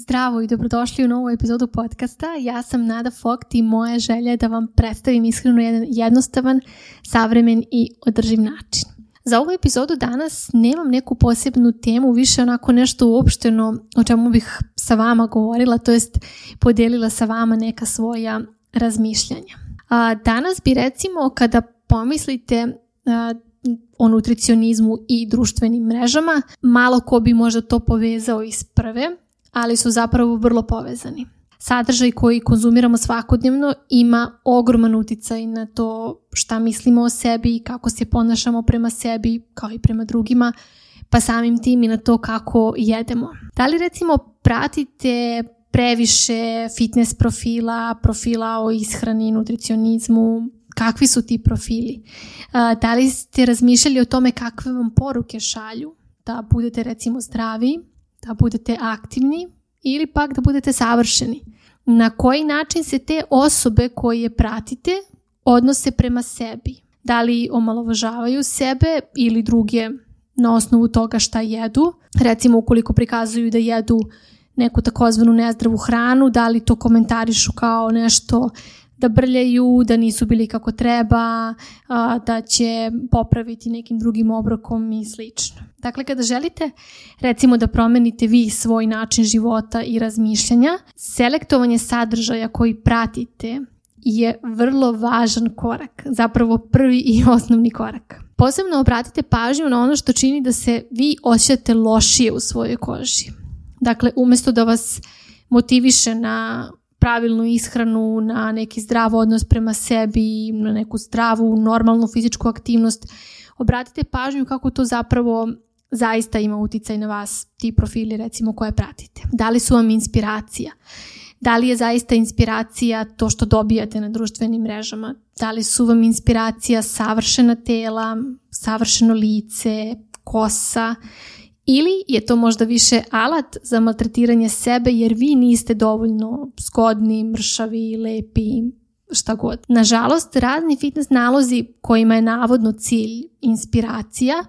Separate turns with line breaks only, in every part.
Zdravo i dobrodošli u novu epizodu podcasta. Ja sam Nada Fogt i moja želja je da vam predstavim iskreno jedan jednostavan, savremen i održiv način. Za ovu epizodu danas nemam neku posebnu temu, više onako nešto uopšteno o čemu bih sa vama govorila, to jest podijelila sa vama neka svoja razmišljanja. A, danas bi recimo kada pomislite a, o nutricionizmu i društvenim mrežama, malo ko bi možda to povezao iz prve, ali su zapravo vrlo povezani. Sadržaj koji konzumiramo svakodnevno ima ogroman uticaj na to šta mislimo o sebi kako se ponašamo prema sebi kao i prema drugima, pa samim tim i na to kako jedemo. Da li recimo pratite previše fitness profila, profila o ishrani, nutricionizmu, kakvi su ti profili? Da li ste razmišljali o tome kakve vam poruke šalju? Da budete recimo zdravi, da budete aktivni ili pak da budete savršeni. Na koji način se te osobe koje pratite odnose prema sebi? Da li omalovažavaju sebe ili druge na osnovu toga šta jedu? Recimo ukoliko prikazuju da jedu neku takozvanu nezdravu hranu, da li to komentarišu kao nešto da brljaju, da nisu bili kako treba, da će popraviti nekim drugim obrokom i slično. Dakle, kada želite recimo da promenite vi svoj način života i razmišljanja, selektovanje sadržaja koji pratite je vrlo važan korak, zapravo prvi i osnovni korak. Posebno obratite pažnju na ono što čini da se vi osjećate lošije u svojoj koži. Dakle, umesto da vas motiviše na pravilnu ishranu, na neki zdrav odnos prema sebi, na neku zdravu, normalnu fizičku aktivnost, obratite pažnju kako to zapravo zaista ima uticaj na vas, ti profili recimo koje pratite. Da li su vam inspiracija? Da li je zaista inspiracija to što dobijate na društvenim mrežama? Da li su vam inspiracija savršena tela, savršeno lice, kosa ili je to možda više alat za maltretiranje sebe jer vi niste dovoljno skodni, mršavi, lepi, šta god. Nažalost, razni fitness nalozi kojima je navodno cilj inspiracija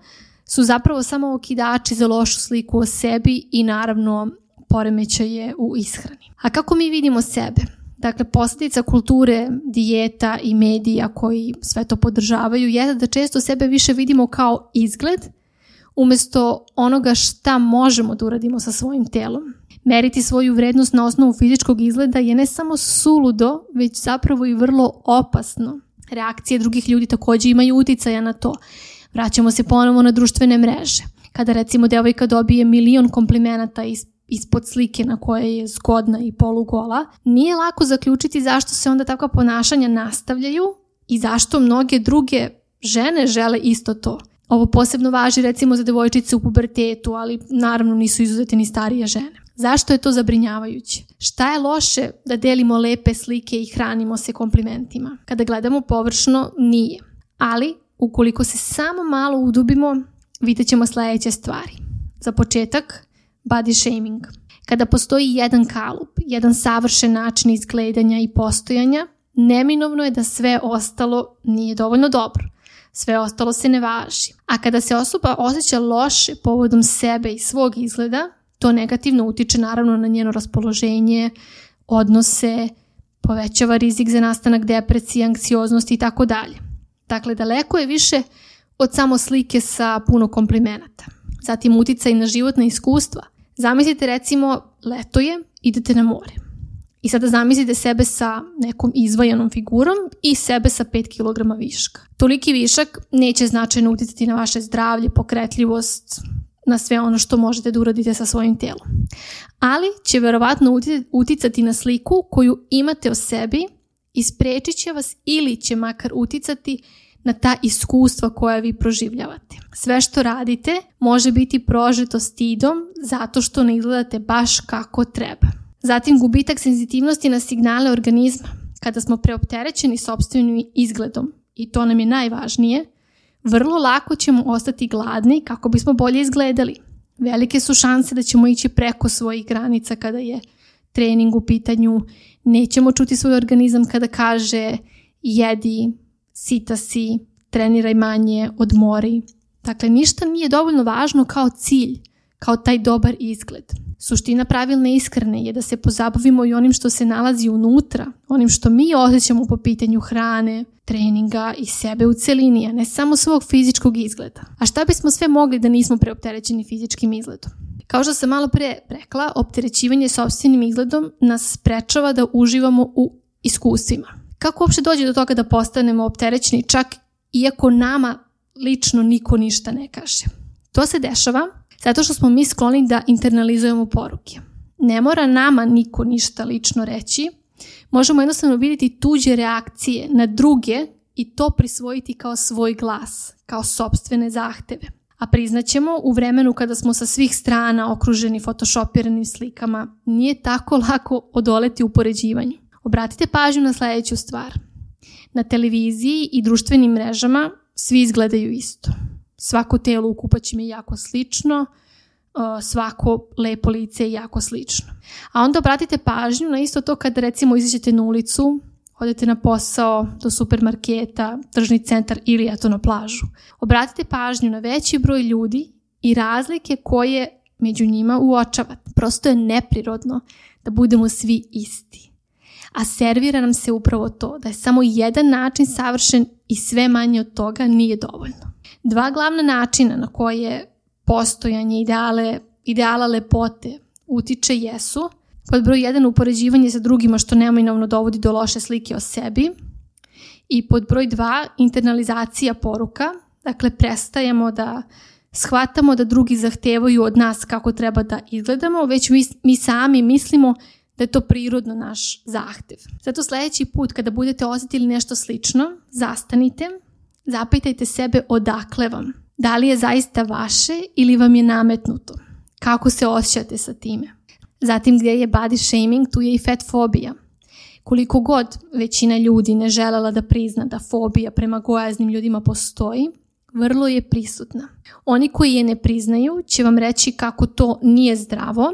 su zapravo samo okidači za lošu sliku o sebi i naravno poremećaje u ishrani. A kako mi vidimo sebe? Dakle, posljedica kulture, dijeta i medija koji sve to podržavaju je da često sebe više vidimo kao izgled – umesto onoga šta možemo da uradimo sa svojim telom. Meriti svoju vrednost na osnovu fizičkog izgleda je ne samo suludo, već zapravo i vrlo opasno. Reakcije drugih ljudi takođe imaju uticaja na to. Vraćamo se ponovo na društvene mreže. Kada recimo devojka dobije milion komplimenata iz ispod slike na koje je zgodna i polugola, nije lako zaključiti zašto se onda takva ponašanja nastavljaju i zašto mnoge druge žene žele isto to. Ovo posebno važi recimo za devojčice u pubertetu, ali naravno nisu izuzete ni starije žene. Zašto je to zabrinjavajuće? Šta je loše da delimo lepe slike i hranimo se komplimentima? Kada gledamo površno, nije. Ali, ukoliko se samo malo udubimo, vidjet ćemo sledeće stvari. Za početak, body shaming. Kada postoji jedan kalup, jedan savršen način izgledanja i postojanja, neminovno je da sve ostalo nije dovoljno dobro sve ostalo se ne važi. A kada se osoba osjeća loše povodom sebe i svog izgleda, to negativno utiče naravno na njeno raspoloženje, odnose, povećava rizik za nastanak depresije, anksioznosti i tako dalje. Dakle, daleko je više od samo slike sa puno komplimenata. Zatim uticaj na životna iskustva. Zamislite recimo, leto je, idete na more. I sada zamislite sebe sa nekom izvajanom figurom i sebe sa 5 kg viška. Toliki višak neće značajno uticati na vaše zdravlje, pokretljivost, na sve ono što možete da uradite sa svojim telom. Ali će verovatno uticati na sliku koju imate o sebi i sprečit će vas ili će makar uticati na ta iskustva koja vi proživljavate. Sve što radite može biti prožeto stidom zato što ne izgledate baš kako treba. Zatim gubitak senzitivnosti na signale organizma. Kada smo preopterećeni sobstvenim izgledom, i to nam je najvažnije, vrlo lako ćemo ostati gladni kako bismo bolje izgledali. Velike su šanse da ćemo ići preko svojih granica kada je trening u pitanju. Nećemo čuti svoj organizam kada kaže jedi, sita si, treniraj manje, odmori. Dakle, ništa nije dovoljno važno kao cilj, kao taj dobar izgled. Suština pravilne iskrene je da se pozabavimo i onim što se nalazi unutra, onim što mi osjećamo po pitanju hrane, treninga i sebe u celini, a ne samo svog fizičkog izgleda. A šta bismo sve mogli da nismo preopterećeni fizičkim izgledom? Kao što sam malo pre rekla, opterećivanje sobstvenim izgledom nas sprečava da uživamo u iskustvima. Kako uopšte dođe do toga da postanemo opterećeni čak iako nama lično niko ništa ne kaže? To se dešava zato što smo mi skloni da internalizujemo poruke. Ne mora nama niko ništa lično reći, možemo jednostavno vidjeti tuđe reakcije na druge i to prisvojiti kao svoj glas, kao sobstvene zahteve. A priznaćemo, u vremenu kada smo sa svih strana okruženi photoshopiranim slikama, nije tako lako odoleti upoređivanju. Obratite pažnju na sledeću stvar. Na televiziji i društvenim mrežama svi izgledaju isto. Svako telo u kupaćima je jako slično, svako lepo lice je jako slično. A onda obratite pažnju na isto to kada recimo izađete na ulicu, odete na posao, do supermarketa, tržni centar ili eto na plažu. Obratite pažnju na veći broj ljudi i razlike koje među njima uočavate. Prosto je neprirodno da budemo svi isti. A servira nam se upravo to, da je samo jedan način savršen i sve manje od toga nije dovoljno. Dva glavna načina na koje postojanje ideale, ideala lepote utiče jesu pod broj jedan upoređivanje sa drugima što neminovno dovodi do loše slike o sebi i pod broj dva internalizacija poruka, dakle prestajemo da shvatamo da drugi zahtevaju od nas kako treba da izgledamo, već mi, mi sami mislimo da je to prirodno naš zahtev. Zato sledeći put kada budete osetili nešto slično, zastanite, zapitajte sebe odakle vam. Da li je zaista vaše ili vam je nametnuto? Kako se osjećate sa time? Zatim gdje je body shaming, tu je i fat fobija. Koliko god većina ljudi ne želela da prizna da fobija prema gojaznim ljudima postoji, vrlo je prisutna. Oni koji je ne priznaju će vam reći kako to nije zdravo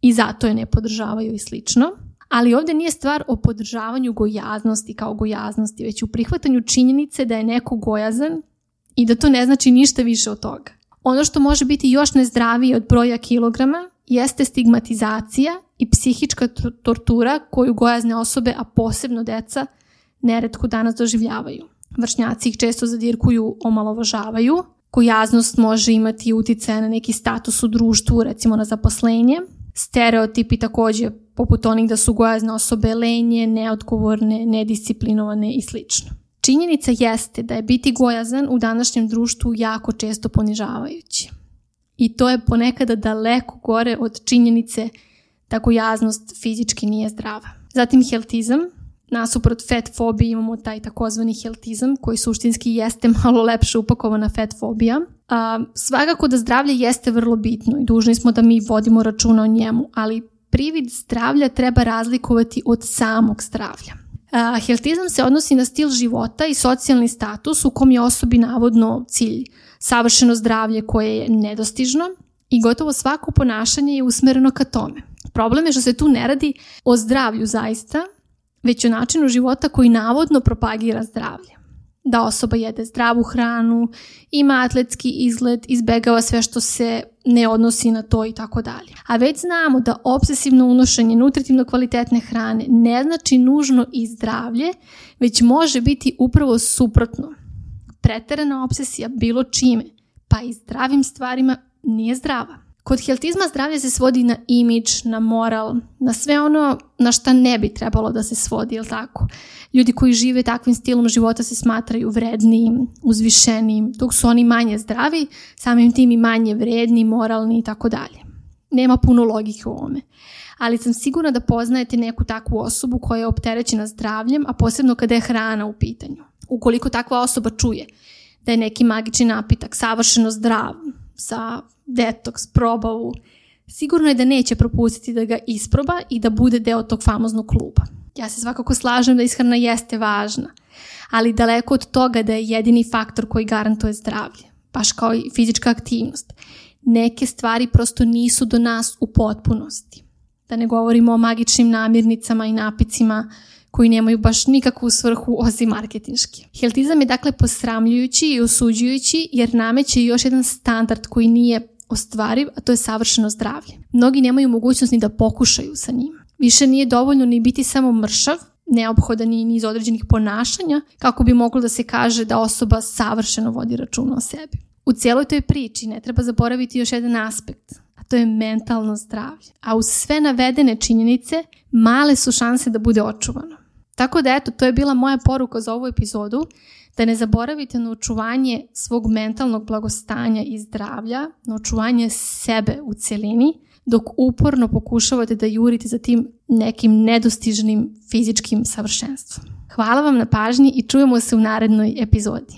i zato je ne podržavaju i slično. Ali ovdje nije stvar o podržavanju gojaznosti kao gojaznosti, već u prihvatanju činjenice da je neko gojazan i da to ne znači ništa više od toga. Ono što može biti još nezdravije od broja kilograma jeste stigmatizacija i psihička tortura koju gojazne osobe, a posebno deca, neretko danas doživljavaju. Vršnjaci ih često zadirkuju, omalovažavaju. Gojaznost može imati utjecaj na neki status u društvu, recimo na zaposlenje. Stereotipi takođe, poput onih da su gojazne osobe lenje, neodgovorne, nedisciplinovane i slično. Činjenica jeste da je biti gojazan u današnjem društvu jako često ponižavajući. I to je ponekada daleko gore od činjenice da gojaznost fizički nije zdrava. Zatim heltizam. Nasuprot fat fobiji imamo taj takozvani heltizam koji suštinski jeste malo lepše upakovana fat fobija. A, svakako da zdravlje jeste vrlo bitno i dužni smo da mi vodimo računa o njemu, ali privid zdravlja treba razlikovati od samog zdravlja. Heltizam se odnosi na stil života i socijalni status u kom je osobi navodno cilj savršeno zdravlje koje je nedostižno i gotovo svako ponašanje je usmereno ka tome. Problem je što se tu ne radi o zdravlju zaista, već o načinu života koji navodno propagira zdravlje da osoba jede zdravu hranu, ima atletski izgled, izbegava sve što se ne odnosi na to i tako dalje. A već znamo da obsesivno unošenje nutritivno kvalitetne hrane ne znači nužno i zdravlje, već može biti upravo suprotno. Preterana obsesija bilo čime, pa i zdravim stvarima nije zdrava. Kod heltizma zdravlje se svodi na imidž, na moral, na sve ono na šta ne bi trebalo da se svodi, jel tako? Ljudi koji žive takvim stilom života se smatraju vrednijim, uzvišenijim, dok su oni manje zdravi, samim tim i manje vredni, moralni i tako dalje. Nema puno logike u ovome. Ali sam sigurna da poznajete neku takvu osobu koja je opterećena zdravljem, a posebno kada je hrana u pitanju. Ukoliko takva osoba čuje da je neki magični napitak savršeno zdrav, sa detoks, probavu, sigurno je da neće propustiti da ga isproba i da bude deo tog famoznog kluba. Ja se svakako slažem da ishrana jeste važna, ali daleko od toga da je jedini faktor koji garantuje zdravlje, baš kao i fizička aktivnost. Neke stvari prosto nisu do nas u potpunosti. Da ne govorimo o magičnim namirnicama i napicima koji nemaju baš nikakvu svrhu osim marketinški. Heltizam je dakle posramljujući i osuđujući jer nameće još jedan standard koji nije ostvariv, a to je savršeno zdravlje. Mnogi nemaju mogućnost ni da pokušaju sa njim. Više nije dovoljno ni biti samo mršav, neophodan i niz određenih ponašanja kako bi moglo da se kaže da osoba savršeno vodi računa o sebi. U cijeloj toj priči ne treba zaboraviti još jedan aspekt, a to je mentalno zdravlje. A uz sve navedene činjenice, male su šanse da bude očuvano. Tako da eto, to je bila moja poruka za ovu epizodu, da ne zaboravite na očuvanje svog mentalnog blagostanja i zdravlja, na očuvanje sebe u celini, dok uporno pokušavate da jurite za tim nekim nedostižnim fizičkim savršenstvom. Hvala vam na pažnji i čujemo se u narednoj epizodi.